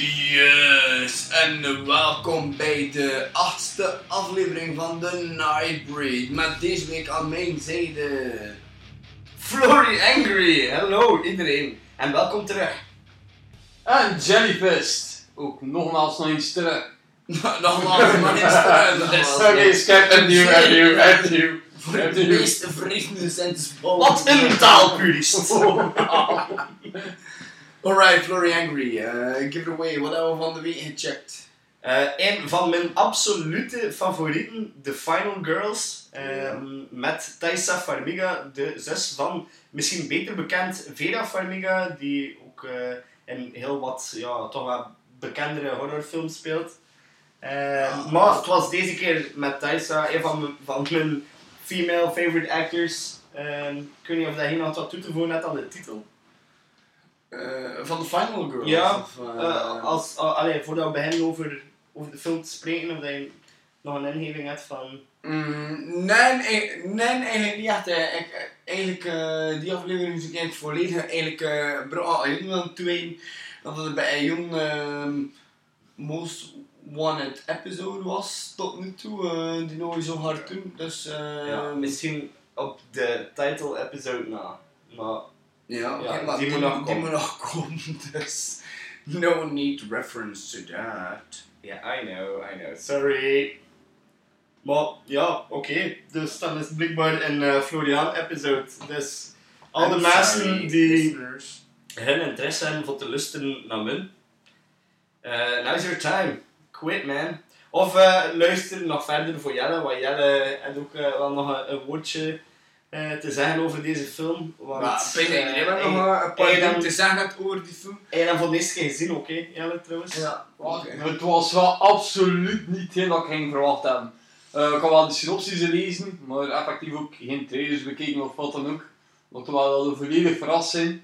Yes, en welkom bij de achtste aflevering van The Nightbreed. Met deze week aan mijn zijde... Flory Angry. Hallo iedereen. En welkom terug. En Jellyfist. Ook nogmaals nog eens terug. Nogmaals, nog eens terug. Oké, skip en nieuw en nieuw en nieuw. Voor de meest vreemde sentence Wat een taalpurist. Alright, Flory Angry. eh, give it away. Wat hebben we van de week gecheckt? Eh, een van mijn absolute favorieten, The Final Girls, ehm, met Thaisa Farmiga, de zus van misschien beter bekend Vera Farmiga, die ook eh, in heel wat ja, toch wat bekendere horrorfilms speelt. Eh, Maar het was deze keer met Thaisa, een van mijn, van mijn female favorite actors. Ehm, ik weet niet of dat nog wat toe te voegen net aan de titel. Eh, van de Final Girls? Ja, of, eh, Eh, als, uh, allee, voordat we beginnen over, over de film te spreken, of dat je nog een ingeving hebt van... Mm, nee, nee, nee, eigenlijk niet echt. Ik, eigenlijk, eh, die aflevering is ik eigenlijk volledig eigenlijk, uh, bro, oh, ik wil toewijden dat het bij een jong ehm, most wanted episode was tot nu toe, eh, die nooit zo hard doen. Dus, eh ja, misschien op de title episode na. Maar ja, ja, oké, maar die die, moet nog die komen. moet nog komen, no need reference to that. ja, I know, I know. Sorry. Maar ja, oké. Dus dan is blijkbaar een eh, Florian episode. Dus al de I'm mensen die listeners. hun interesse hebben voor te luisteren naar mun. Eh now's your time. Quit man. Of eh, luister nog verder voor Jelle, want Jelle heeft ook eh, wel nog een, een woordje eh, te zeggen over deze film. Want, Maar ik denk dat eh, nog een paar dingen dan- te zeggen hebt over die film. hij heeft hem voor de eerste keer gezien, oké, Jelle trouwens? Ja, oké. Het was wel absoluut niet hetgeen dat ik ging verwacht hebben. Eh, ik had wel de synopsis gelezen, maar effectief ook geen trailers bekeken of wat dan ook. Wat wel een volledige verrassing.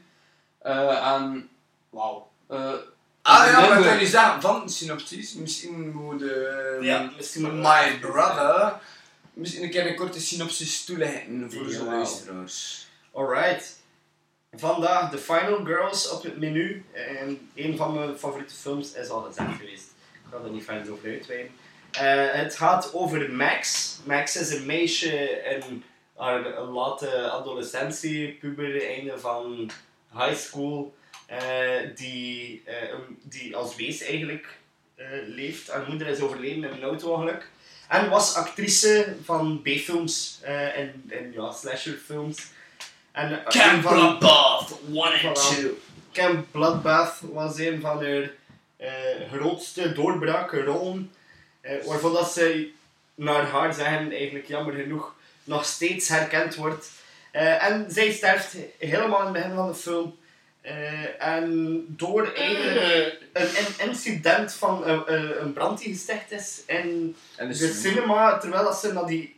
Eh en, wauw. Eh, Ah ja, maar kan dat- je zeggen van de synopsis, misschien moet de, Ja, misschien My Brother misschien een keer een korte synopsis toelichten voor de luisteraars. Alright. Vandaag The Final Girls op het menu. En een van mijn favoriete films is al gezegd geweest. Ik ga er niet verder over uitweiden. Eh, het gaat over Max. Max is een meisje in haar late adolescentie, puber, einde van high school. eh, die, eh, die als wees eigenlijk leeft. Haar moeder is overleden in een auto-ongeluk. En was actrice van B-films eh, en, en ja, slasherfilms. En, eh, een van- Bloodbath 1 and and 2. Camp Bloodbath was een van haar eh, grootste doorbraakrollen. eh waarvan dat ze, naar haar zeggen, eigenlijk jammer genoeg, nog steeds herkend wordt. En zij sterft helemaal in het begin van de film. Eh, en door eigenlijk een, een incident van een, een, een brand die gesticht is in En de cinema, terwijl dat ze naar die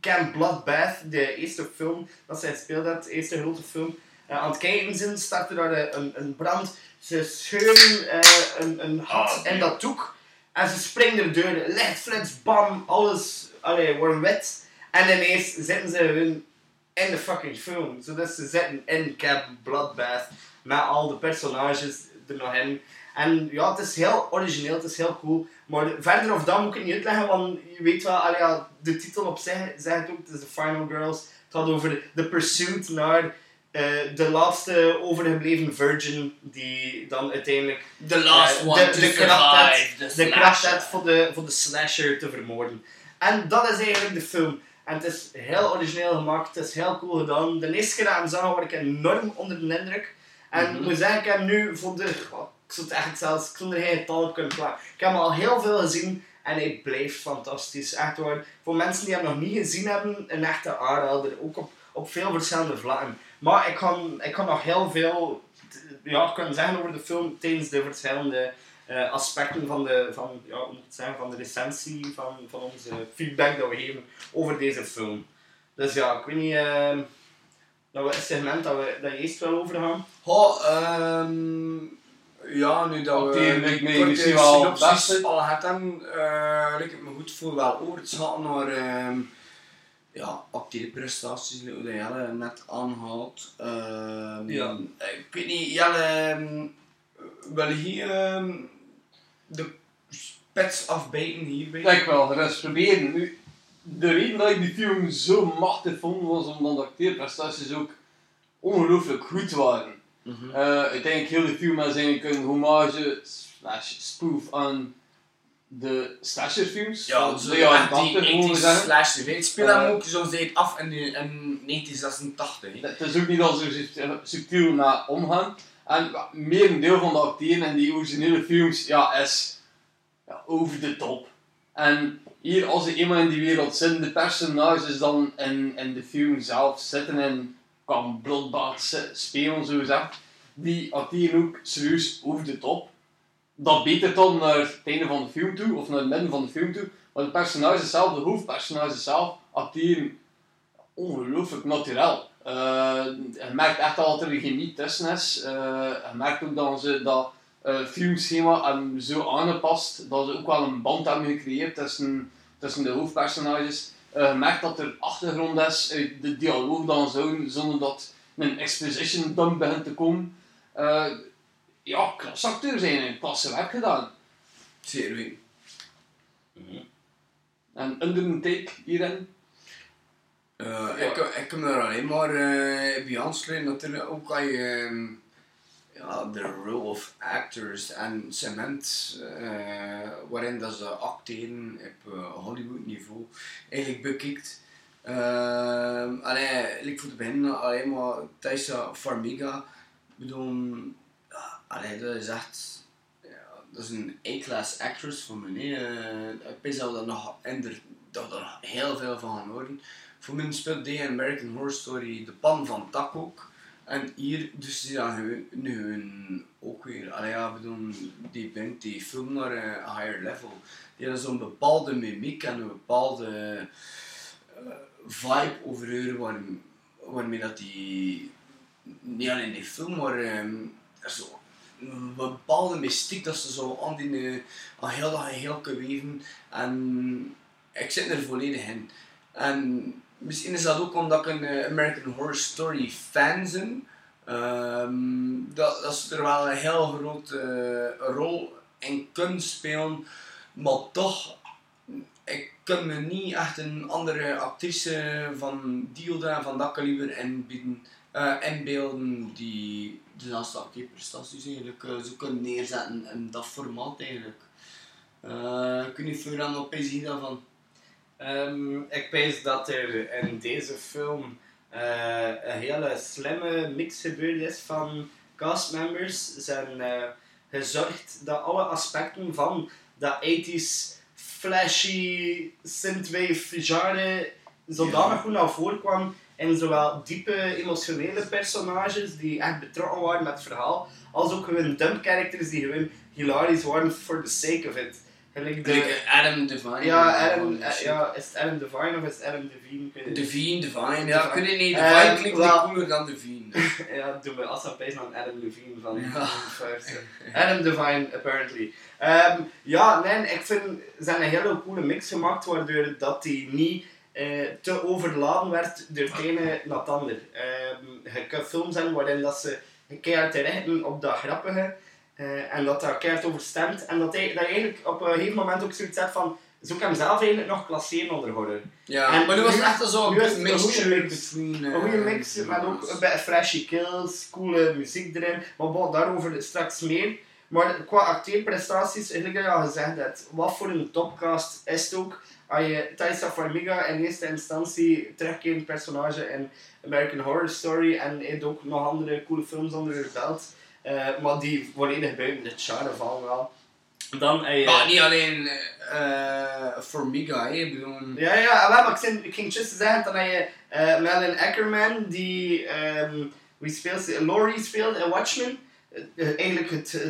Camp Bloodbath, de eerste film dat zij gespeeld had, de eerste grote film, eh, aan het kijken zijn, startte daar eh, een, een brand. Ze scheuren eh, een, een gat in dat doek en ze springen er door. Lichtflits, bam, alles allee, wordt wit. En ineens zitten ze hun in de fucking film. Zodat ze zitten in Camp Bloodbath met al de personages er nog in. En ja, het is heel origineel, het is heel cool. Maar verder of dat moet ik het niet uitleggen, want je weet wel, allee, ja, de titel op zich zegt het ook, het is The Final Girls. Het gaat over de pursuit naar eh, de laatste overgebleven virgin, die dan uiteindelijk The last eh, one de, kracht the de kracht heeft voor de, voor de slasher te vermoorden. En dat is eigenlijk de film. En het is heel origineel gemaakt, het is heel cool gedaan. De eerste keer dat ik hem zag, was ik enorm onder de indruk. En ik moet zeggen, ik heb nu voor de... oh, ik zou het echt zelfs zonder geen getal op kunnen plaatsen. Ik heb al heel veel gezien en hij blijft fantastisch. Echt waar. Voor mensen die hem nog niet gezien hebben, een echte aanrader. Ook op, op veel verschillende vlakken. Maar ik kan, ik kan nog heel veel ja, kunnen zeggen over de film tijdens de verschillende eh, aspecten van de, van, ja, moet het zeggen, van de recensie, van, van onze feedback dat we geven over deze film. Dus ja, ik weet niet, eh, Dat we een segment dat, we, dat je eerst wel over gaan. Goh, ehm ja, nu dat we lijkt mij korte misschien wel het beste. al hebben, eh lijkt het me goed voor wel over te gaan naar ehm ja, acteerprestaties, hoe dat Jelle net aanhaalt. Ehm Ja. Ik weet niet, Jelle, ehm, wil je hier ehm, de spets afbijten hierbij? Ik wel, gerust proberen. Nu, de reden dat ik die film zo machtig vond, was omdat de acteerprestaties ook ongelooflijk goed waren. Mhm. Eh, uiteindelijk heel de film is eigenlijk een hommage slash spoof aan de slasherfilms. Ja, van zo de jaren echt die 80 mogen we 80s zeggen. slasher. Het speel Eh, hem ook zoals hij het af in, de, in 1986. hè. Het is ook niet dat ze er subtiel naar omgaan. En meer een deel van de acteren in die originele films ja, is ja, over de top. En hier, als ze eenmaal in die wereld zitten, de personages dan in, in de film zelf zitten en kan bloedbad se- spelen, zo gezegd, die acteren ook serieus over de top. Dat beter dan naar het einde van de film toe, of naar het midden van de film toe. Maar de personages zelf, de hoofdpersonages zelf, acteren ongelooflijk natuurlijk. Eh, je merkt echt al dat er een chemie tussen is. Eh, je merkt ook dat ze dat eh, filmschema hebben zo aangepast dat ze ook wel een band hebben gecreëerd tussen, tussen de hoofdpersonages. Eh, je merkt dat er achtergrond is uit de dialoog dan zo, zonder dat een exposition dump begint te komen. Eh, ja, klasse acteurs zijn klasse werk gedaan. Zeer weten. En under een take hierin. Eh, Ja. ik, ik kan er alleen maar eh bij aansluiten natuurlijk ook als je ehm, ja, de role of actors en cement eh, waarin dat ze acteren op eh, Hollywood niveau eigenlijk bekijkt. Ehm alleen, ik voor te beginnen alleen maar Thaisa Farmiga. Bedoel, allee, dat is echt ja, dat is een A-class actress voor me. nee. Eh, ik denk dat nog dat er nog heel veel van gaan horen. Voor mij speelt die American Horror Story de pan van Tak ook. En hier dus gewoon- nu hun ook weer, ja, bedoel, die brengt die film naar een higher level. Die hebben zo'n bepaalde mimiek en een bepaalde eh, vibe over haar waar, waarmee dat die, niet alleen die film, maar ehm, zo een bepaalde mystiek dat ze zo aan die aan heel geheel kunnen weven. En ik zit er volledig in. En misschien is dat ook omdat ik een eh, American Horror Story fan ben. Ehm, dat, dat ze er wel een heel grote eh, rol in kunnen spelen. Maar toch, ik kan me niet echt een andere actrice van die orde en van dat kaliber inbieden, eh inbeelden die dezelfde acteerprestaties eigenlijk zo kunnen neerzetten in dat formaat eigenlijk. Of je dan op zien daarvan. Ehm, ik wijs dat er in deze film eh, een hele slimme mix gebeurd is van castmembers. Ze zijn eh, gezorgd dat alle aspecten van dat 80s flashy synthwave genre zodanig goed naar voren kwam in zowel diepe emotionele personages die echt betrokken waren met het verhaal, als ook gewoon dumb characters die gewoon hilarisch waren for the sake of it. Gelijk de- Like, Adam Devine. ja, Adam, eh, ja, is het Adam Devine of is het Adam Devine? Niet. Devine, Devine, ja, het niet. Devine klinkt wel- cooler dan Devine. Ja, doen we als aan aan Adam Levine van Ja. Adam Devine, apparently. Ehm, ja, nee, ik vind ze hebben een hele coole mix gemaakt waardoor dat die niet eh, te overladen werd door het ene naar het ander. Ehm, je kan films hebben waarin dat ze keihard richten op dat grappige eh, en dat daar keihard over stemt en dat, hij, dat je eigenlijk op een gegeven moment ook zoiets hebt van zo kan hem zelf eigenlijk nog klasseren onder horror. Ja, En maar nu was het echt zo nu is een het een goede mixture mix. between... Een goede eh, mix de met ook een beetje flashy kills, coole muziek erin. Maar bon, daarover straks meer. Maar qua acteerprestaties, eigenlijk dat je al gezegd hebt, wat voor een topcast is het ook. Als je Thaisa Farmiga in eerste instantie terugkerend personage in American Horror Story en heeft ook nog andere coole films onder haar belt. Eh, maar die volledig buiten dit genre vallen wel. Dan heb je... Maar niet alleen eh Formiga, hè, bedoel... Ja, ja, maar ik, zin- ik ging juist zeggen, dan heb je eh Melanie Ackerman, die, ehm wie speelt? Laurie speelt in Watchmen. Eh, eh, eigenlijk het,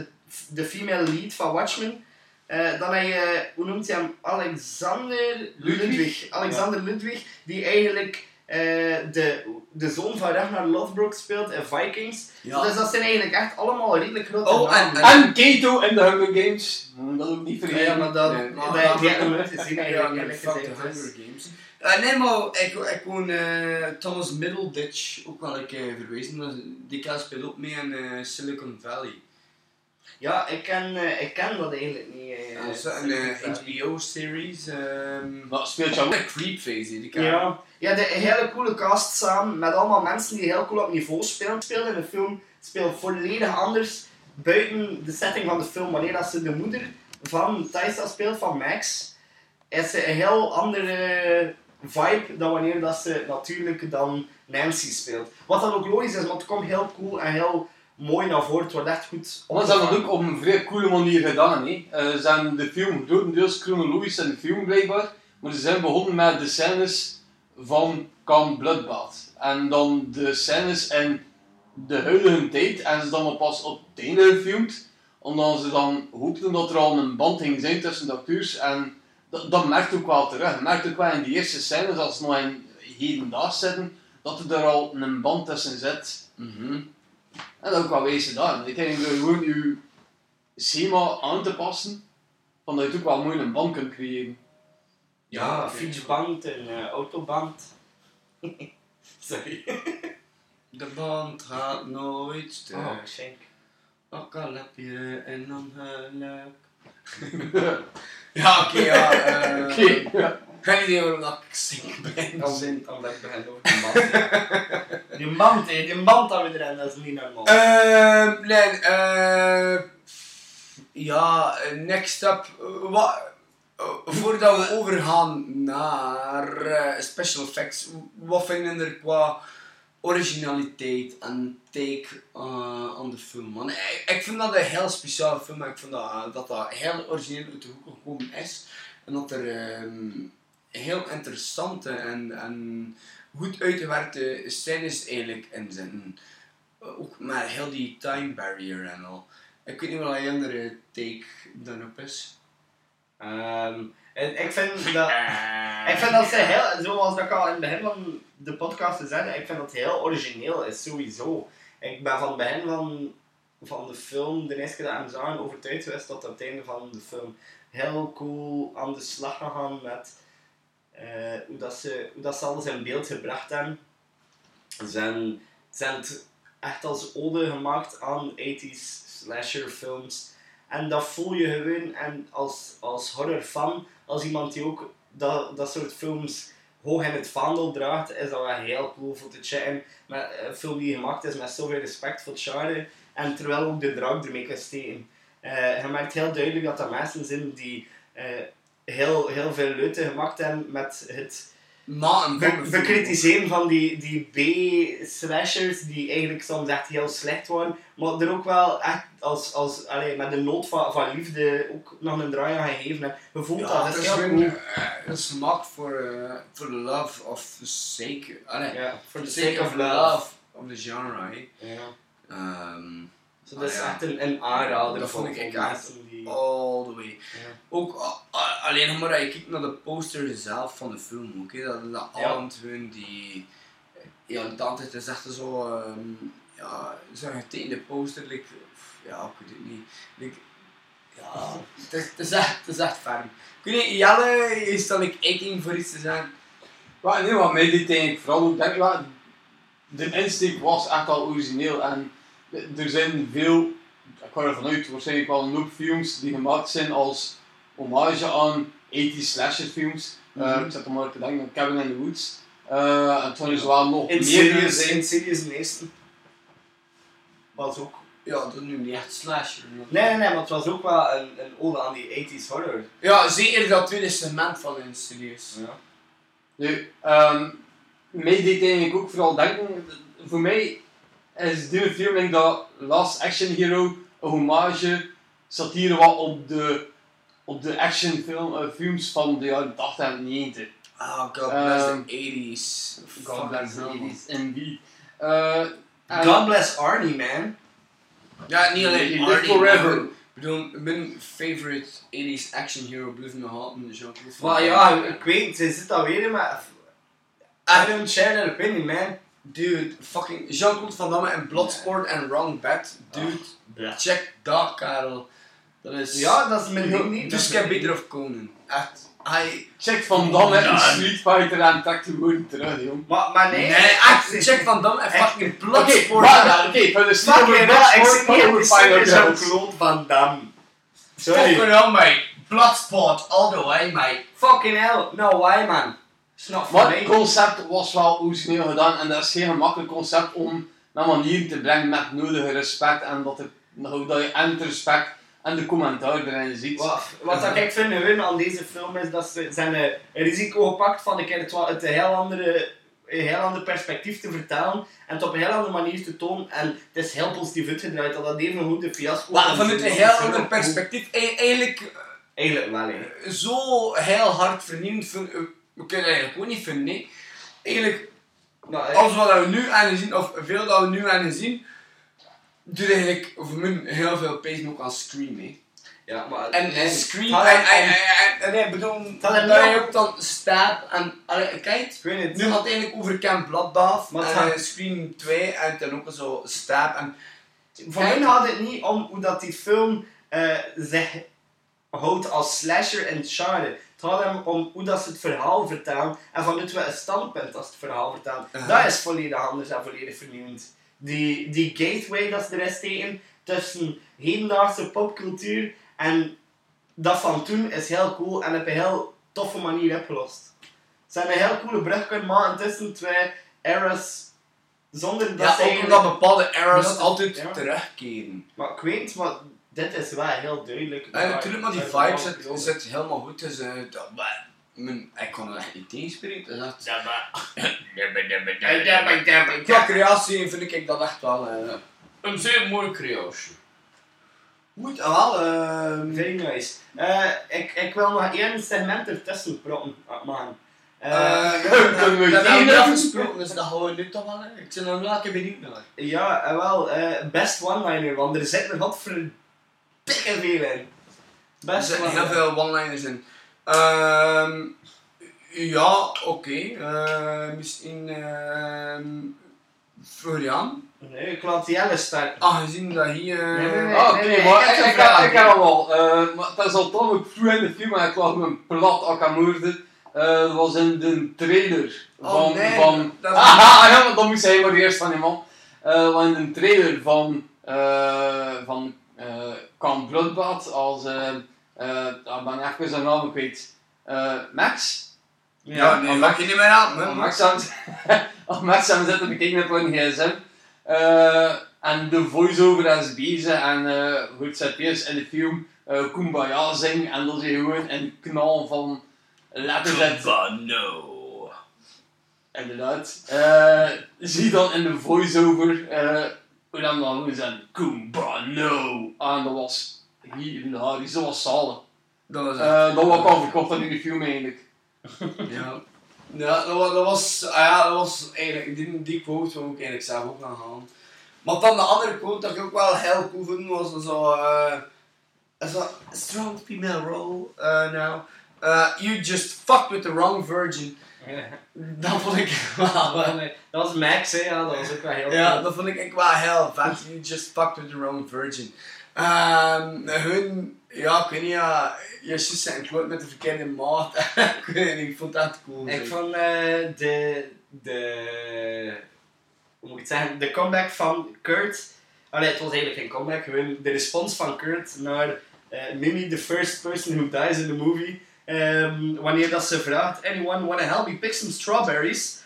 de female lead van Watchmen. Eh, dan heb je, hoe noemt hij hem? Alexander Ludwig. Ludwig. Alexander Ludwig, die eigenlijk eh, de, de zoon van Ragnar Lothbrok speelt in Vikings. Ja. Dus dat zijn eigenlijk echt allemaal redelijk grote Oh, en- namen. En Kato in de Hunger Games. Dat ook niet vergeten. ja, maar dat, Nee, dat, maar- die heb ik nooit gezien eigenlijk. the dus- Hunger Games. Eh, nee, maar ik, ik woon eh, Thomas Middleditch ook wel een keer verwezen. Dat is- Die kerel speelt ook mee in eh, Silicon Valley. Ja, ik ken, eh, ik ken dat eigenlijk niet. eh, Ja, dat is een eh, HBO-series. ehm Maar speelt jou ook? een creepface, die kerel. Ja. Ja, de een hele coole cast samen met allemaal mensen die heel cool op niveau spelen. Spelen in de film speelt volledig anders buiten de setting van de film. Wanneer dat ze de moeder van Thaisa speelt, van Max, is ze een heel andere vibe dan wanneer dat ze natuurlijk dan Nancy speelt. Wat dan ook logisch is, want het komt heel cool en heel mooi naar voren. Het wordt echt goed Maar ze hebben het ook op een vrij coole manier gedaan. Hè. Eh, ze hebben de film grotendeels chronologisch in de film blijkbaar. Maar ze zijn begonnen met de scènes van Camp Bloodbath. En dan de scènes in de huidige tijd. En ze dan maar pas op het einde gefilmd. Omdat ze dan hoopten dat er al een band ging zijn tussen de acteurs. En dat, dat merkt ook wel terug. Je merkt ook wel in die eerste scènes, als ze nog in hedendaags zitten, dat er daar al een band tussen zit. Mhm. En dat ook wel wees gedaan. Ik denk dat je gewoon je schema aan te passen, van dat je ook wel mooi een band kunt creëren. Ja, fietsband en eh, autoband. Sorry. De band gaat nooit stuk. Oh, schenk. Ook al heb je een ongeluk. ja, oké, ja. eh Oké, ja. Geen idee waarom dat ik zing ben. Dan dan ben ik begin over die band. die band, hè, die band dat we erin, dat is niet normaal. Ehm, nee, eh. ja, next up. wat, voordat we overgaan naar eh, special effects, wat vinden er qua originaliteit en take eh, aan de film? Man, ik, vind dat een heel speciale film ik vind dat dat, heel origineel uit de hoek gekomen is. En dat er ehm, heel interessante en, en goed uitgewerkte scènes eigenlijk in zitten. Ook met heel die time barrier en al. Ik weet niet wat een andere take dan is. Ehm, en ik vind dat... Ik vind dat ze heel, zoals dat ik al in het begin van de podcast zei, ik vind dat het heel origineel is, sowieso. Ik ben van het begin van, van de film, de eerste keer dat ik zag, overtuigd geweest dat op het einde van de film heel cool aan de slag gegaan met eh, hoe, dat ze, hoe dat ze alles in beeld gebracht hebben. Ze zijn, zijn het echt als ode gemaakt aan 80s slasher films. En dat voel je gewoon en als, als horrorfan, als iemand die ook dat, dat soort films hoog in het vaandel draagt, is dat wel heel cool voor te checken. Met een film die gemaakt is met zoveel respect voor het genre. En terwijl ook de drank ermee kan steken. Eh, je merkt heel duidelijk dat er mensen zijn die eh, heel, heel veel leuten gemaakt hebben met het Maar een be- bekritiseren van die, die B-slashers die eigenlijk soms echt heel slecht waren. Maar er ook wel echt als, als, allee, met de nood van, van liefde ook nog een draai aan gegeven hebben. Je voelt Ja, dat, dat het is heel cool. eh, gemaakt voor eh, voor the love of the sake. Allee, for the sake of love of the genre. Ehm, So, dat is Ah, ja. echt een, een aanrader Dat vond ik echt mensen die... all the way. Ja. Ook ah, ah, alleen nog maar dat je kijkt naar de poster zelf van de film. ook. Dat, dat Ja. hun die. Ja, dat het is echt zo. ehm ja, zo'n getekende poster. Like, ja, ik weet het niet. Like, ja, het is, het, is echt, het is echt ferm. Ik weet niet, Jelle, is dat like aching voor iets te zeggen? Maar nee, wat mij dit eigenlijk vooral ook denk, ja, de insteek was echt al origineel en er zijn veel, ik ga ervan uit, waarschijnlijk wel een hoop films die gemaakt zijn als hommage aan 80 slasher films. Eh, Mhm. ik zat er maar te denken aan Cabin in the Woods. Eh, en toen is er wel nog meer zijn. Insidious de eerste. Was ook... Ja, dat nu niet echt slasher. Nee, nee, nee, maar het was ook wel een, een ode aan die 80s horror. Ja, zeker dat tweede segment van Insidious. Ja. Nu, ehm mij deed eigenlijk ook vooral denken, voor mij is denk ik dat Last Action Hero een hommage, satire wat op de, op de actionfilm, eh, films van de jaren 80 en 90. Ah, God bless Ehm, the 80s. God bless the Fucking hell, 80s, indeed. Eh, en- God bless Arnie, man. Ja, niet alleen Arnie, forever. Ik bedoel, mijn favorite 80s action hero blijft nog altijd Jean-Claude Van Maar ja, ik weet, ze zit dat weer in, maar I don't share that opinion, man. Dude, fucking Jean-Claude Van Damme en Bloodsport en Wrong Bet. Dude, Ja. check dat, Karel. Dat is... Ja, dat is mijn ding niet. Dus ik heb beter of Conan. Echt. Hij... Check Van Damme Ja. Street Fighter en trekt de woorden terug, jong. Maar, maar nee. Nee, echt. Check Van Damme en fucking Oké, Bloodsport. maar oké, voor de Fuck Street Fighter Girls. kloot van Damme. Sorry. Fucking hell, mate. Bloodsport all the way, mate. Fucking hell. No way, man. Maar het concept was wel origineel gedaan en dat is geen gemakkelijk concept om naar manier te brengen met nodige respect en dat, dat je en het respect en de commentaar erin ziet. Wat, wat dat ik vind hun aan deze film is dat ze zijn een risico gepakt van een keer het, het een heel andere een heel ander perspectief te vertalen en het op een heel andere manier te tonen en het is heel positief uitgedraaid dat dat even goed de fiasco van vanuit een heel ander perspectief. E- Eigenlijk Eigenlijk wel, hè. zo heel hard vernieuwend. Eh, We kunnen eigenlijk ook niet vinden, nee. Eigenlijk, Maar, eh, alles wat we nu aan zien, of veel dat we nu aan het zien, doet eigenlijk voor mij heel veel pees ook aan Scream, hè. ja, maar, En Scream, en, en, en, en, en, ik bedoel, gaat er je niet ook dan Stab en, allee, kijk, ik weet het. nu gaat het eigenlijk over Camp Bloodbath, Maar het en gaat- Scream 2 en dan ook zo Stab en... Voor mij gaat het niet om hoe dat die film eh, zich houdt als slasher en genre. Het gaat hem om hoe dat ze het verhaal vertellen en vanuit welk standpunt dat ze het verhaal vertellen. Aha. Dat is volledig anders en volledig vernieuwend. Die, die gateway dat ze er is tegen tussen hedendaagse popcultuur en dat van toen is heel cool en op een heel toffe manier opgelost. Ze hebben een heel coole brug kunnen maken tussen twee eras zonder dat Ja, ook omdat bepaalde eras altijd ja. terugkeren. Maar ik weet, maar dit is wel heel duidelijk. En natuurlijk, maar die vibe zit, zit helemaal goed. Dus, eh, dat, maar, mijn, ik kon er echt niet tegenspreken. Dat is echt... Creatie vind ik dat echt wel eh, een zeer mooie creatie. Goed, en wel. ehm Very nice. Eh, ik, ik wil nog één segment ertussen proppen maken. eh, Eh, ja, kunnen we hebben afgesproken, dus dat gaan we nu toch wel. Ik ben er wel een keer benieuwd naar. ja, en wel, eh, best one-liner, want er zitten wat voor dikke veel in. Er Best zitten heel veel one-liners in. Ehm ja, oké. Eh, misschien ehm Florian. Nee, ik laat Jelle starten. Aangezien dat hier... eh, Nee, nee, nee. Ah, Oké, nee, maar ik heb ik, ik, heb hem al. eh, maar dat is al toch ook vroeg in de film en ik lag een plat akamoerde. Eh dat was in de trailer Oh, van... nee, van dat is- Haha, ja, maar dan moest hij maar eerst van die man. Eh was in de trailer van... eh van eh Camp Bloodbath als... eh eh ik ben even zijn naam kwijt. Eh Max? Ja, nee, maak je niet meer aan. Man. Max aan als Max aan zitten bekeken op een gsm. Eh, en de voice-over is bezig en eh zet eerst in de film eh Kumbaya zingen en dan zie je gewoon een knal van letters uit. no. Inderdaad. Eh zie je dan in de voice-over eh dan dan hoe zijn Kumbano. En dat was hilarisch, dat was zalig. Dat was Eh dat was al verkocht in de film eigenlijk. Ja. Ja, dat was, dat was, ah ja, dat was eigenlijk, die, die quote wou ik eigenlijk zelf ook gaan halen. Maar dan de andere quote dat ik ook wel heel cool vond, was zo, eh, zo, strong female role uh, now. Uh, you just fucked with the wrong virgin. Dat vond ik wel, Dat was Max, hè? Ja, dat was ook wel heel ja, cool. dat vond ik echt wel heel vet. You just fucked with the wrong virgin. Ehm hun, ja, ik weet niet, ja, zijn kloot met de verkeerde maat. ik weet niet, ik vond dat cool. Ik vond eh, de, de, hoe moet ik het zeggen, de comeback van Kurt, allee, het was eigenlijk geen comeback, gewoon de respons van Kurt naar eh, Mimi, the first person who dies in the movie. Ehm, wanneer dat ze vraagt, anyone wanna help me pick some strawberries?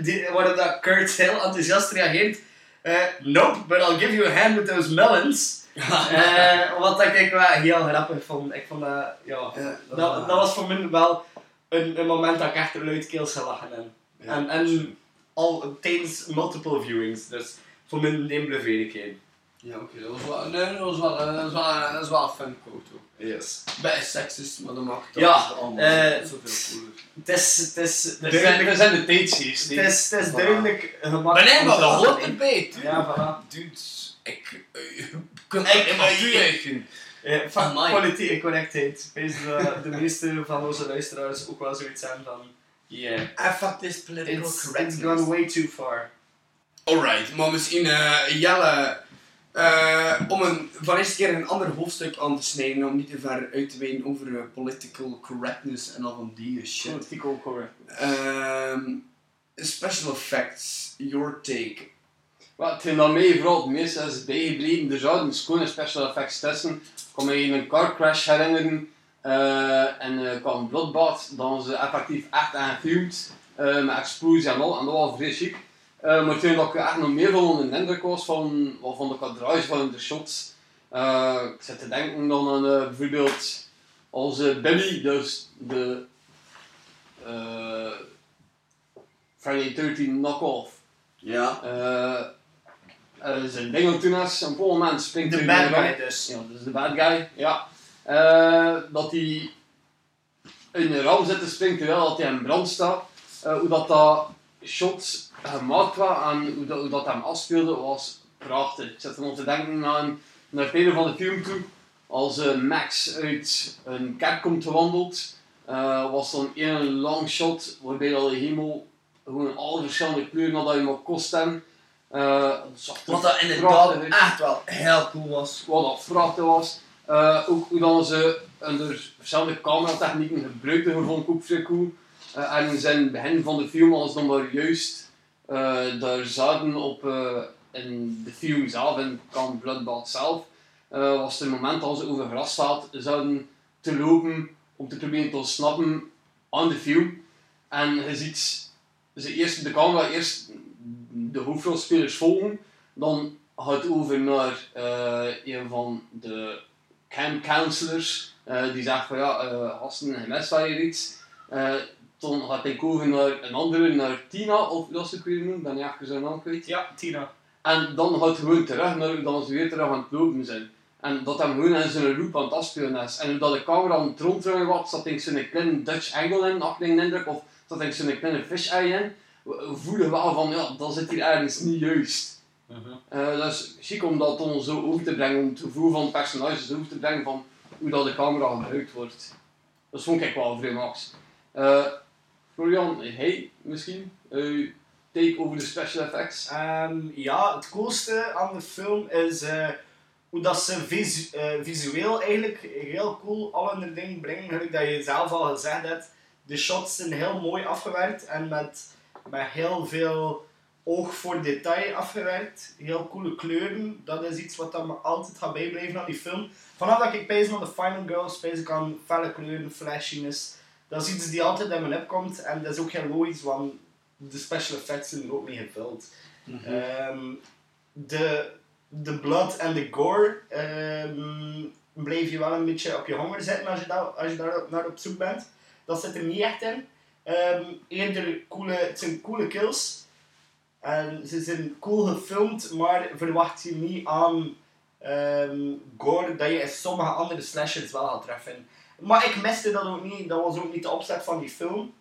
Die, waarop dat Kurt heel enthousiast reageert, eh, nope, but I'll give you a hand with those melons. Eh, wat ik wel heel grappig vond. Ik vond dat, ja, Ja, dat, dat was voor mij wel een, een moment dat ik echt luidkeels gelachen heb. Ja, en en al tijdens multiple viewings, dus voor mij een belevedigheid. Ja, oké, dat was wel, nee, dat was wel, eh, dat was wel, dat was wel een fun quote ook. Yes. Bij sexist, maar dat maakt het Ja, allemaal eh, zoveel cooler. Het is, het is We zijn, zijn de tijdsgeest. het is, het is Voilà. duidelijk gemakkelijk. Maar nee, maar dat hoort erbij, tuurlijk. Ja, voilà. Dude, ik uh, kan Ik- maar ik- toejuichen. Eh, van. Ik weet dat de meeste van onze luisteraars ook wel zoiets hebben van... Yeah. En fuck this political It's, it's correctness. gone way too far. Alright, maar misschien eh, Jelle, eh, om een, van eerste keer een ander hoofdstuk aan te snijden, om niet te ver uit te wijden over eh, political correctness en al van die shit. Political correct. Ehm, special effects, your take. Wat dat mij vooral het meest is bijgebleven, er zouden schone special effects tussen. Ik kan me in een car crash herinneren eh, en uh, qua een bloedbad, dan ze effectief echt aangefilmd uh, met explosie en al, en dat was chic. Uh, maar toen dat ik echt nog meer van onder de indruk was van, van de kadrage van de shots. Uh, ik zit te denken dan aan uh, bijvoorbeeld onze Billy, dus de uh, Friday 13 knock-off. Ja. Uh, zijn ding toen is, op een moment springt De bad in de guy dus. Ja, dus de bad guy, ja. Uh, dat hij in de ram zit, springt terwijl dat hij in brand staat. Uh, hoe dat, dat shot gemaakt was en hoe dat, hoe dat hem afspeelde was prachtig. Ik zit er te denken aan, naar het einde van de film toe. Als uh, Max uit een kerk komt gewandeld, was dan één long shot waarbij dat de hemel gewoon alle verschillende kleuren had dat je maar kost hebben. Uh, wat dat inderdaad echt wel heel cool was. Wat dat prachtig was. Uh, ook hoe dan ze onder verschillende cameratechnieken gebruikten, vond ik ook vrij cool. Uh, en in het begin van de film, als dan maar juist uh, daar zaten op in de film zelf, in Camp Bloodbath zelf, was het moment als ze over gras staat, zouden te lopen om te proberen te ontsnappen aan de film. En je ziet ze eerst de camera eerst de hoofdrolspelers volgen, dan gaat het over naar uh, een van de camp counselors, uh, die zegt van ja, uh, gasten, gemist van hier iets. Dan gaat ik over naar een andere, naar Tina, of dat ze weer noemen, ben je even zijn naam kwijt. Ja, Tina. En dan gaat het gewoon terug naar dan ze weer terug aan het lopen zijn. En dat hem gewoon in zijn loop aan het afspelen is. En hoe dat de camera aan het ronddraaien was, zat ik zo'n kleine Dutch angle in, had ik de indruk, of zat ik zo'n kleine fish eye in we voelen wel van, ja, dat zit hier ergens niet juist. Uh -huh. uh, dat is chic om dat dan zo over te brengen, om het gevoel van personages over te brengen van hoe dat de camera gebruikt wordt. Dat vond ik wel vrij max. Uh, Florian, hey, misschien? Uh, take over de special effects? Um, ja, het coolste aan de film is uh, hoe dat ze visu visueel eigenlijk heel cool alle dingen brengen. Gelijk dat je zelf al gezegd hebt. De shots zijn heel mooi afgewerkt en met met heel veel oog voor detail afgewerkt. Heel coole kleuren. Dat is iets wat me altijd gaat bijblijven aan die film. Vanaf dat ik pees naar de Final Girls, aan felle kleuren, flashiness. Dat is iets die altijd in mijn opkomt. En dat is ook heel logisch, want de special effects zijn er ook mee gevuld. Mm -hmm. um, de, de blood en de gore um, blijf je wel een beetje op je honger zitten als je, daar, als je daar naar op zoek bent. Dat zit er niet echt in. Um, eerder coole, het zijn coole kills. En ze zijn cool gefilmd, maar verwacht je niet aan um, gore dat je in sommige andere slashers wel gaat treffen. Maar ik miste dat ook niet, dat was ook niet de opzet van die film.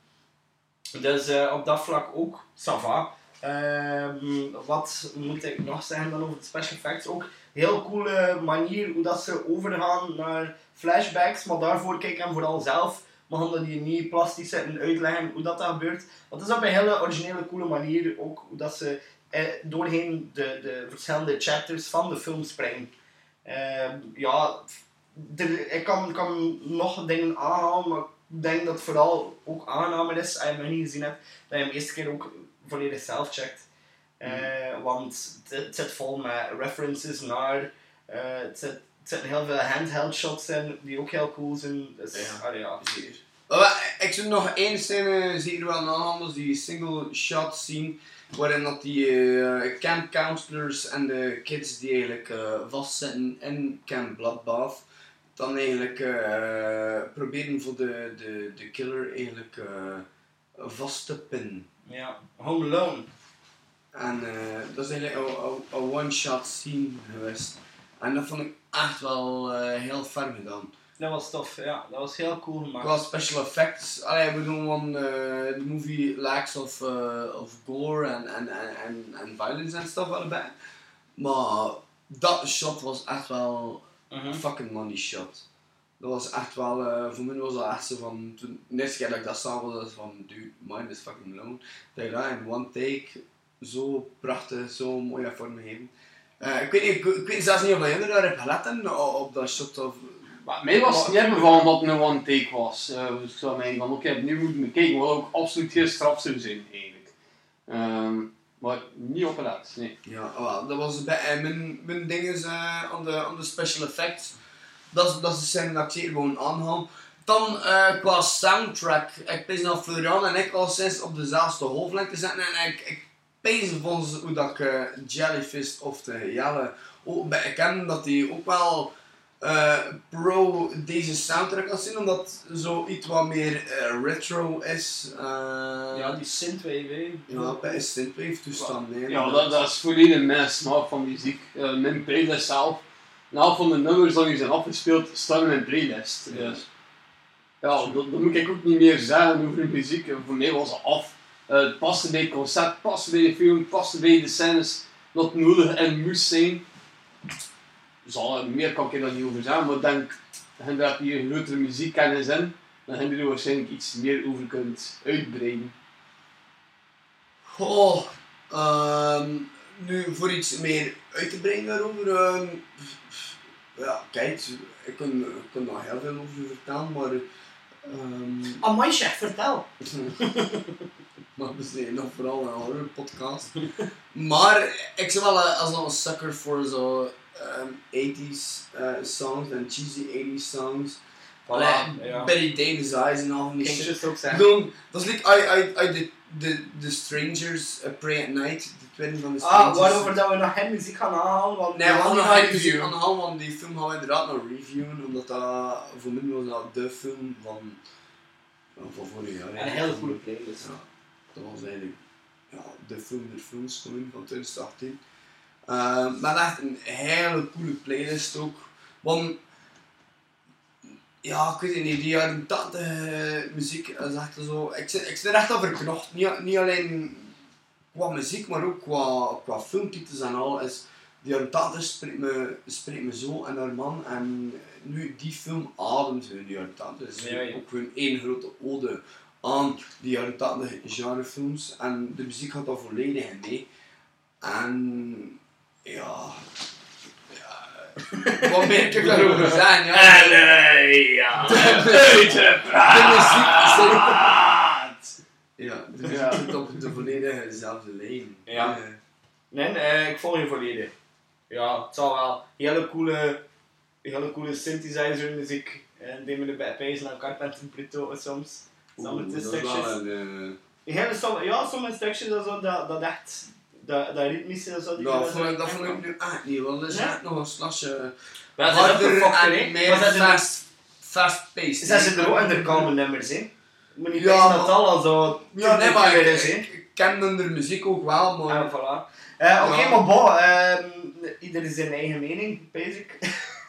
Dus uh, op dat vlak ook, ça va. Um, wat moet ik nog zeggen dan over de special effects? Ook heel coole manier hoe dat ze overgaan naar flashbacks, maar daarvoor kijk ik hem vooral zelf maar omdat die niet plastisch zitten uitleggen hoe dat, dat gebeurt. Want het is op een hele originele, coole manier ook hoe dat ze eh, doorheen de, de verschillende chapters van de film springen. Uh, ja, er, ik kan, kan nog dingen aanhalen, maar ik denk dat het vooral ook aangenamer is, als je hem nog niet gezien hebt, dat je hem eerste keer ook volledig zelf checkt. Uh, mm. Want het, het, zit vol met references naar, uh, het zit er zitten heel veel handheld shots in die ook heel cool zijn. Dus, ja, ja zeker. Ik zou nog één scène zeker wel aanhalen, die single shot scene. Waarin dat die uh, camp counselors en de kids die eigenlijk vastzitten in Camp Bloodbath, dan eigenlijk uh, proberen voor de, de, de killer eigenlijk vast te pinnen. Ja, Home Alone. En dat is eigenlijk een one-shot scene geweest. En dat vond ik echt wel uh, heel ver gedaan. Dat was tof, ja. Dat was heel cool gemaakt. Qua special effects, allee, bedoel, want uh, de movie lacks of, uh, of gore en, en, en, en violence en stuff allebei. Maar dat shot was echt wel Mhm. een fucking money shot. Dat was echt wel, eh, voor mij was dat echt zo van, toen, de eerste keer dat ik dat zag was dat van, dude, mine is fucking long. Dat je dat in one take zo prachtig, zo mooi hebt vormgegeven. Eh ik, weet niet, ik, ik weet zelfs niet of jullie daar hebben gelet o- op dat shot of... Maar mij was het niet ervan dat het een one take was. Eh, dus ik zou mij van oké, opnieuw moeten bekijken, wat ook absoluut geen straf zou zijn eigenlijk. Ehm, maar niet opgelet, nee. Ja, dat was bij eh, mijn, mijn ding is aan, de, aan de special effects. Dat dat is de scène dat ik zeker gewoon aanhaal. Dan eh, qua soundtrack, ik pees dat Florian en ik al sinds op dezelfde hoofdlengte zitten en ik, ik pees volgens hoe dat ik eh, Jellyfist of de Jelle ook bij ken, dat die ook wel eh, pro deze soundtrack kan zien, omdat zo iets wat meer eh, retro is. eh, Ja, die synthwave, ja, bij synthwave toestand. nee, Ja, dat, dat is volledig mijn smaak van muziek. Eh, mijn playlist zelf, een helft van de nummers die zijn afgespeeld, staan in mijn playlist. Ja. Dus, ja, dat, dat moet ik ook niet meer zeggen over muziek. Eh, Voor mij was het af. Eh, het paste bij het concept, het paste bij de film, het paste bij de scènes dat nodig en moest zijn. Zal, meer kan ik er dan niet over zeggen, maar ik denk dat je hier een grotere muziekkennis in, dan heb je er waarschijnlijk iets meer over kunt uitbreiden. Oh, ehm, nu voor iets meer uit te brengen daarover. ehm, ja, kijk, ik kan, ik kan daar heel veel over vertellen, maar. ehm Amai, chef, vertel. maar we zijn nog vooral een horror podcast. maar ik ben wel eh, als een sucker voor zo ehm 80s eh, songs en cheesy 80s songs. Ja. Betty Davis Eyes en al van die Ik shit. bedoel, dat is like uit, uit, uit de, de, de Strangers, uh, Pray at Night, de tweede van de Ah, Strangers. waarover dat we nog geen muziek gaan want Nee, we gaan nog gaan geen muziek aan de hand, want die film gaan we inderdaad nog reviewen, omdat dat voor mij was dat de film van, van, van vorig jaar. En een hele goede playlist. Ja, dat was eigenlijk ja, de film der films van 2018. Eh, maar echt een hele coole playlist ook. Want ja, ik weet het niet, die jaren 80 eh, muziek is echt zo. Ik zit, ik zit er echt aan verknocht. Niet, niet alleen qua muziek, maar ook qua, qua filmtitels en al. Is, die jaren 80 spreekt me, spreekt me zo enorm aan. En nu die film ademt hun die jaren 80. Het is Ja, ja. ook gewoon één grote ode aan die jaren 80 genrefilms. En de muziek gaat daar volledig in mee. En ja. ja wat meer kan ik daarover zeggen? Ja. ja. De muziek zit, ja, de muziek Ja. zit op de volledige dezelfde lijn. Ja. Eh, Nee, eh, ik volg je volledig. Ja, het zal wel hele coole, hele coole synthesizer muziek. En die met de bijpezen naar Carpenter Brito soms. Sommige stukjes. een, eh, Hele som, ja, sommige stukjes dat, dat, dat echt, dat, dat ritmische dat zo. die dat dat vond ik, zo- dat vond ik nu echt niet, want er is echt nog een slasje Ja, is harder en meer er- fast, fast-paced. Ze zijn er ook en er komen nummers in. Moet niet Ja, dat al zo. Ja, nee, maar ik, is, hè. ik, ik ken de muziek ook wel, maar... Ja, voilà. Eh, Oké, maar bon, ehm, ieder zijn eigen mening, basic.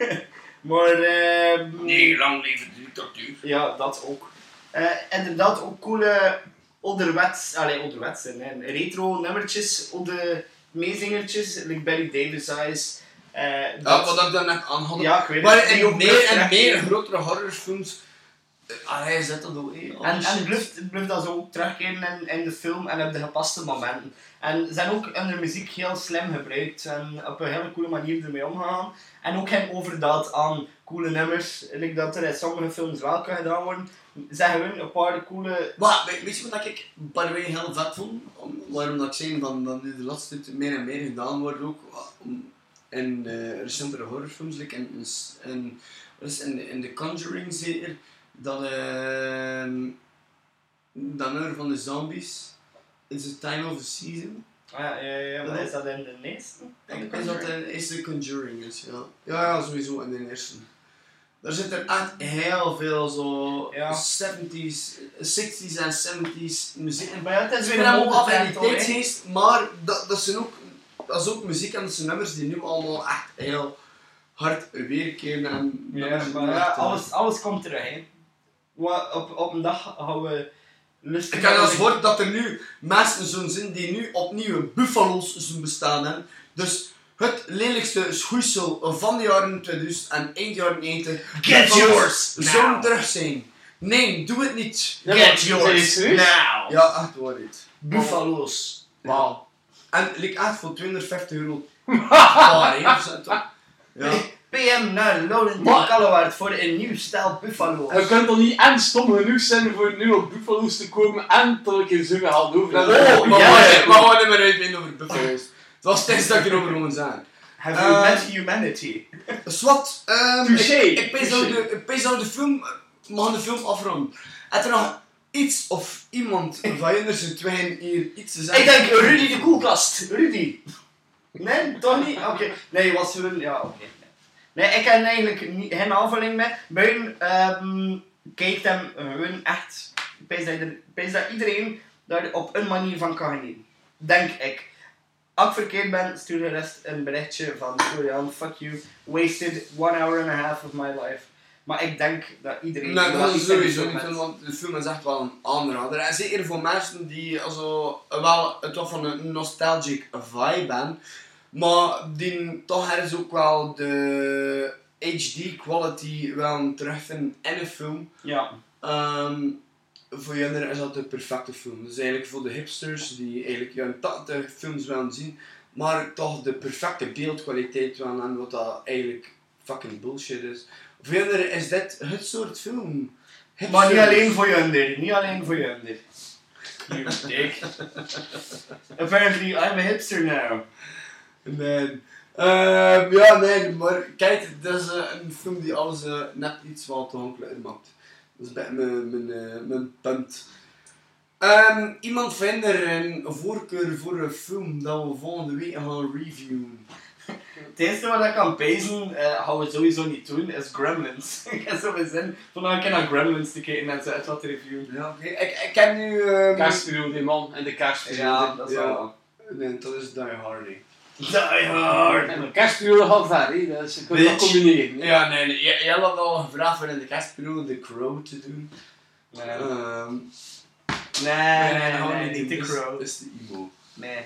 maar, ehm Nee, lang leven de dictatuur. ja, dat ook. Eh, inderdaad, ook coole onderwets, allee, onderwets, nee, retro nummertjes, oude meezingertjes, like Barry Davis Eyes. eh, Ja, wat ik dan net aan had. Ja, ik weet maar het. In meer en meer grotere horrorfilms... eh, Ah, hij zet dat ook, hè. En, en blijft, blijft dat zo ook terugkeren in, in de film en op de gepaste momenten. En ze zijn ook in de muziek heel slim gebruikt en op een hele coole manier ermee omgegaan. En ook geen overdaad aan coole nummers, like dat er in sommige films wel kan gedaan worden. Zeggen we een paar coole... Maar weet, je wat ik by the way heel vet vond? Om, waarom dat ik zei van dat nu de laatste tijd meer en meer gedaan wordt ook om, in de recentere horrorfilms, like in, in, in, in, in The Conjuring zeker, dat ehm dat nummer van de zombies is the time of the season. Ah, ja, ja, ja, maar Ja. is dat in de eerste? Ik denk dat de eerste Conjuring is, ja. Ja, ja, sowieso in de eerste. Er zitten echt heel veel zo Ja. 70s, 60s en 70s muziek in. Ja, het is weer een af in die tijdsgeest, maar dat, dat, zijn ook, dat is ook muziek en dat zijn nummers die nu allemaal echt heel hard weerkeren. En Ja, maar ja, eh, alles, alles komt terug, hè. Op, op een dag gaan we lustig... Ik heb al eens gehoord dat er nu mensen zo'n zijn die nu opnieuw buffalo's zullen bestaan hebben. Dus het lelijkste schoeisel van de jaren 2000 en eind jaren 90. Get yours now. terug zijn. Nee, doe het niet. Ja, maar- Get yours now. Ja, echt waar dit. Buffalo's. Wauw. En like echt voor 250 euro. Ja. PM naar Maar- Kallewaard voor een nieuw stijl Buffalo's. Je kunt toch niet en stom genoeg zijn voor nu op Buffalo's te komen en tot ik in zo'n geld over Oh, maar we gaan- niet meer uitweiden over buffalo's. Was tijdens dat ik erover gewoon zeggen. Have you Eh, met humanity? Swat, ehm Touché, ik, ik pees dat de, ik pees dat de film, gaan de film afronden. Heb er nog iets of iemand van jullie zijn tweeën hier iets te zeggen? Ik denk Rudy de koelkast. Rudy. Nee, toch niet? Oké. Nee, was hun. Ja, oké. Nee, ik heb eigenlijk niet, geen aanvulling mee. Buiten ehm kijkt hem gewoon echt. Dat, ik pees dat iedereen daar op een manier van kan genieten. Denk ik. Als ik verkeerd ben, stuur de rest een berichtje van Florian, fuck you, wasted one hour and a half of my life. Maar ik denk dat iedereen... Nee, dat is sowieso niet want de film is echt wel een aanrader. En zeker voor mensen die also, wel het toch van een nostalgic vibe hebben, maar die toch ergens ook wel de HD quality wel terugvinden in een film. Ja. Ehm, voor jullie is dat de perfecte film. Dus eigenlijk voor de hipsters die eigenlijk jaren 80 films willen zien, maar toch de perfecte beeldkwaliteit willen en wat dat eigenlijk fucking bullshit is. Voor jullie is dit het soort film. Maar niet alleen voor Junder, niet alleen voor Junder. You dick. Apparently, I'm a hipster now. Nee. Ehm, ja, nee, maar kijk, dat is eh, een film die alles eh, net iets wat toegankelijker maakt. Dat is bij mijn, mijn, eh, mijn punt. Ehm, iemand vindt er een voorkeur voor een film dat we volgende week gaan reviewen. Het eerste wat ik kan pezen, eh gaan we sowieso niet doen, is Gremlins. ik heb zo mijn zin van een keer naar Gremlins te kijken en ze uit wat te reviewen. Ja, oké. Ik, ik heb nu... ehm, Kerstperiode, man. En de kerstperiode. Ja, dat is Ja. wel. Nee, dat is Die Hardy. Die hard. En de kerstperiode gaat ver, hè. Dus je kunt dat combineren. hè. Ja, nee, nee. Jij had al gevraagd voor in de kerstperiode The Crow te doen. Nee, Ehm, nee, nee, dat gaan we nee, niet de crow. Dat is de emo. Nee,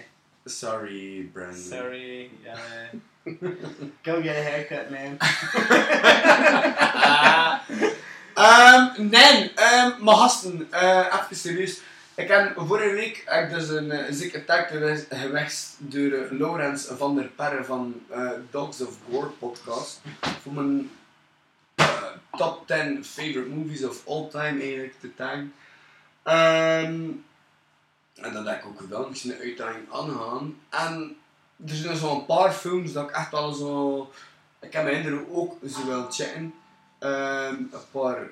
Sorry, Brandon. sorry. Ja, nee. Go get a haircut, man. Ehm, nee, ehm, maar gasten, eh, even serieus. Ik heb vorige week heb dus een uh, zieke attack geweest, door eh, Laurens van der Perre van eh, Dogs of War podcast. Voor mijn top 10 favorite movies of all time eigenlijk te taggen. Ehm, en dat heb ik ook gedaan, ik een uitdaging aangaan. En er zijn zo een paar films dat ik echt wel zo... Ik heb mijn kinderen ook zo wel checken. Ehm, een paar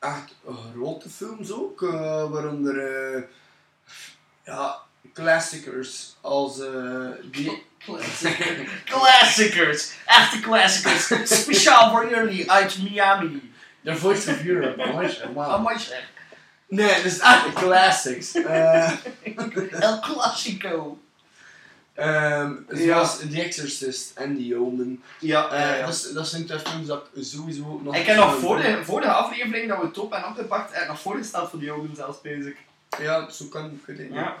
echt grote films ook, eh, waaronder eh, ja, classicers als eh, die... Classicers! Echte classicers! Speciaal voor jullie uit Miami. The Voice of Europe, mooi, Oh, zeg. Nee, dat is echt classics. El Clasico. ehm, Ja. zoals The Exorcist en The Omen. Ja, Eh, ja, ja. Dat, is- dat zijn twee films dat ik sowieso nog... Ik heb nog voor de, voor de aflevering dat we top en opgepakt, ik nog voorgesteld voor die ogen zelfs bezig. Ja, zo kan het niet. Ja.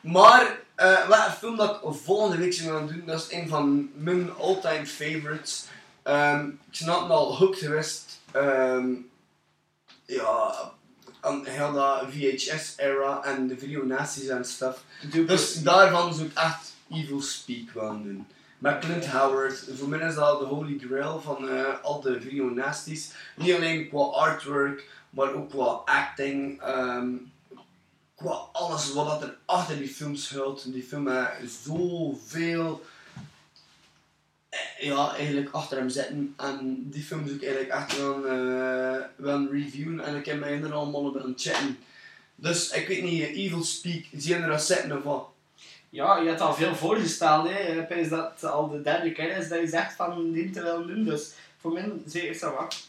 Maar, eh, wat een film dat ik volgende week zou gaan doen, dat is een van mijn all-time favorites. Ehm, ik snap al hooked geweest. ehm, ja, aan heel dat VHS-era en de videonasties en stuff. Dus daarvan zou ik echt Evil Speak willen doen. Met Clint Howard. Voor mij is dat de holy grail van eh, al de videonasties. Niet alleen qua artwork, maar ook qua acting. ehm, qua alles wat er achter die film schuilt. Die film heeft zoveel eh, ja, eigenlijk achter hem zitten. En die film zou ik eigenlijk echt wel, eh wel reviewen. En ik heb mij er allemaal op het chatten. Dus ik weet niet, Evil Speak, zie je er al zitten of wat? Ja, je hebt al veel voorgesteld, hè. Ik denk dat het al de derde keer is dat je zegt van die te willen doen, dus voor mij zeker is dat wat.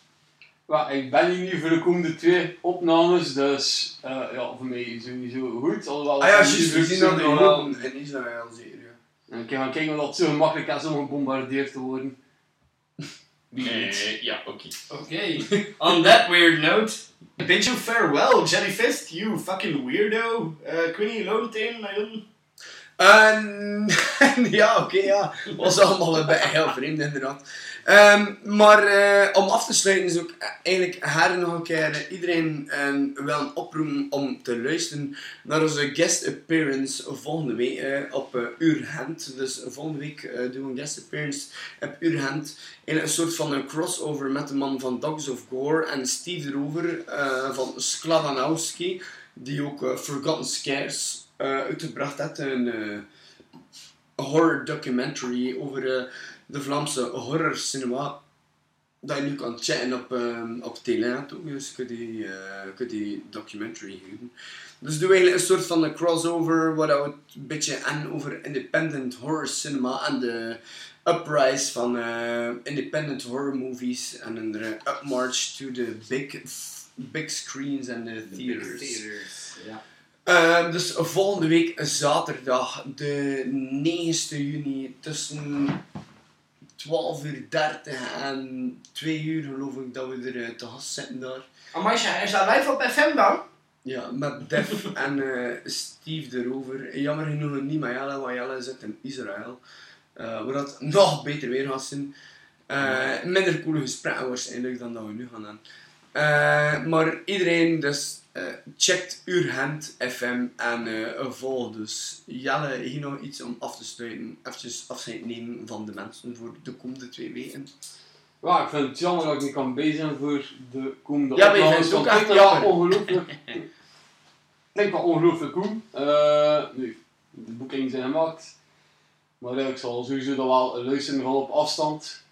Ja, ik ben hier nu voor de komende twee opnames, dus eh, ja, voor mij sowieso goed. Alhoewel Ah ja, het juist, niet we lukt zien zijn dat in wel. In Israël zeker, ja. En ik ga kijken of het zo gemakkelijk is om gebombardeerd te worden. Wie weet. ja, oké. Oké, on that weird note, bid you farewell, Jellyfist, you fucking weirdo. Uh, weet niet, Lontijn, naar jullie? Ja, oké, ja. Was allemaal heel vreemd, inderdaad. Ehm, maar eh, om af te sluiten is ook eigenlijk her nog een keer eh, iedereen eh, wel een oproep om te luisteren naar onze guest appearance volgende week eh, op Urgent. Dus volgende week doen we een guest appearance op Urgent. In een soort van een crossover met de man van Dogs of Gore en Steve Rover van Sklavanowski, die ook Forgotten Scares uitgebracht heeft. Een eh, horror documentary over eh, de Vlaamse horror cinema. Dat je nu kan chatten op, ehm op Telenet ook, dus kun je die, eh, documentary huren. Dus doen we eigenlijk een soort van een crossover waar we het een beetje en over independent horror cinema en de uprise van eh, independent horror movies en een eh, upmarch to the big, big screens en the theaters. Ehm, dus volgende week zaterdag, de 9e juni, tussen 12 uur 30 en 2 uur geloof ik dat we er eh, te gast zitten daar. Amaisha, is dat live op FM dan? Ja, met Def en eh, Steve de Rover. Jammer genoeg niet met Jelle, want Jelle zit in Israël. Eh waar dat nog beter weer gaat zijn. Minder coole gesprekken waarschijnlijk dan dat we nu gaan doen. Eh, maar iedereen dus checkt Urgent FM en eh volg dus. Jelle, hier nog iets om af te sluiten. Even afscheid nemen van de mensen voor de komende twee weken. Ja, ik vind het jammer dat ik niet kan bij zijn voor de komende Ja, maar je vindt het ook echt Ja, ongelooflijk. Ik denk wel ongelooflijk goed. Eh, nu, de boekingen zijn gemaakt. Maar ik zal sowieso dan wel luisteren van op afstand.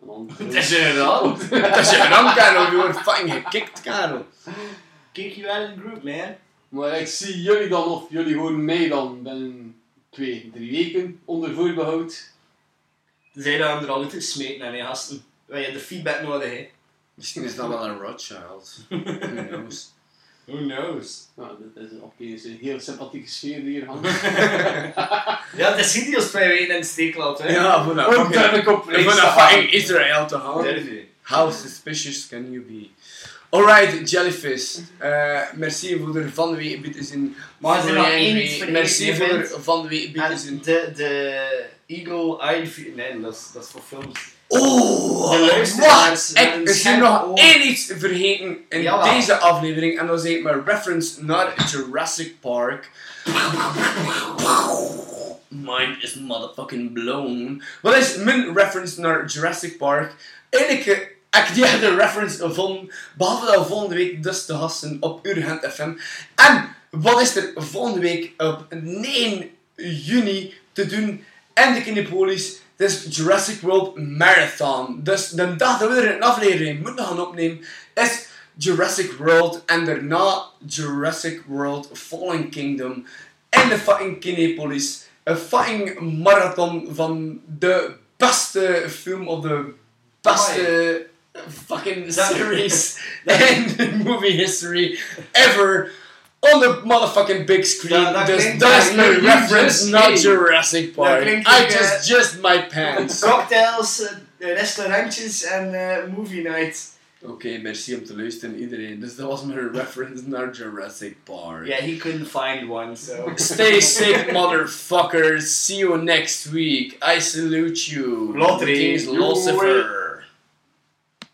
Dan, Het is inderdaad. Dat is je gedaan, Karel. Je wordt fucking gekikt, Karel. Kijk je wel in de group, man. Maar ik zie jullie dan, of jullie horen mij dan binnen twee, drie weken onder voorbehoud. Zij dan er al uit gesmeten en je gasten. Wij hebben de feedback nodig, hè. Misschien is dat wel een Rothschild. Who knows? Who knows? Nou, dit is opeens een heel sympathieke sfeer die hier hangt. Ja, is niet die als twee weken in de steek laat, hè. Ja, dat fucking, durf ik op dat Israël te je. How suspicious can you be? Alright, Jellyfish. Eh, merci voor van de er is nog één Merci voor van de te En zijn. de, de Eagle Eye Nee, dat is, dat is voor films. Oh, De luisteraars wacht! Ik nog één iets vergeten in deze aflevering. En dat is mijn reference naar Jurassic Park. Mind is motherfucking blown. Wat is mijn reference naar Jurassic Park? Eigenlijk ik die de reference gevonden. Behalve dat volgende week dus te gasten op Urgent FM. En wat is er volgende week op 9 juni te doen in de Kinepolis? Het is Jurassic World Marathon. Dus de dag dat we er een aflevering moeten gaan opnemen, is Jurassic World en daarna Jurassic World Fallen Kingdom in de fucking Kinepolis. Een fucking marathon van de beste film of de beste fucking series in movie history ever on the motherfucking big screen. Dat- dat dus klinkt dat is echt- reference just say. Jurassic Park. I just eh, just my pants. Cocktails, eh, restaurantjes en eh, movie night. Oké, merci om te luisteren iedereen. Dus dat was mijn reference naar Jurassic Park. Yeah, he couldn't find one, so. Stay safe, motherfuckers. See you next week. I salute you. Lottery. The King is Lucifer.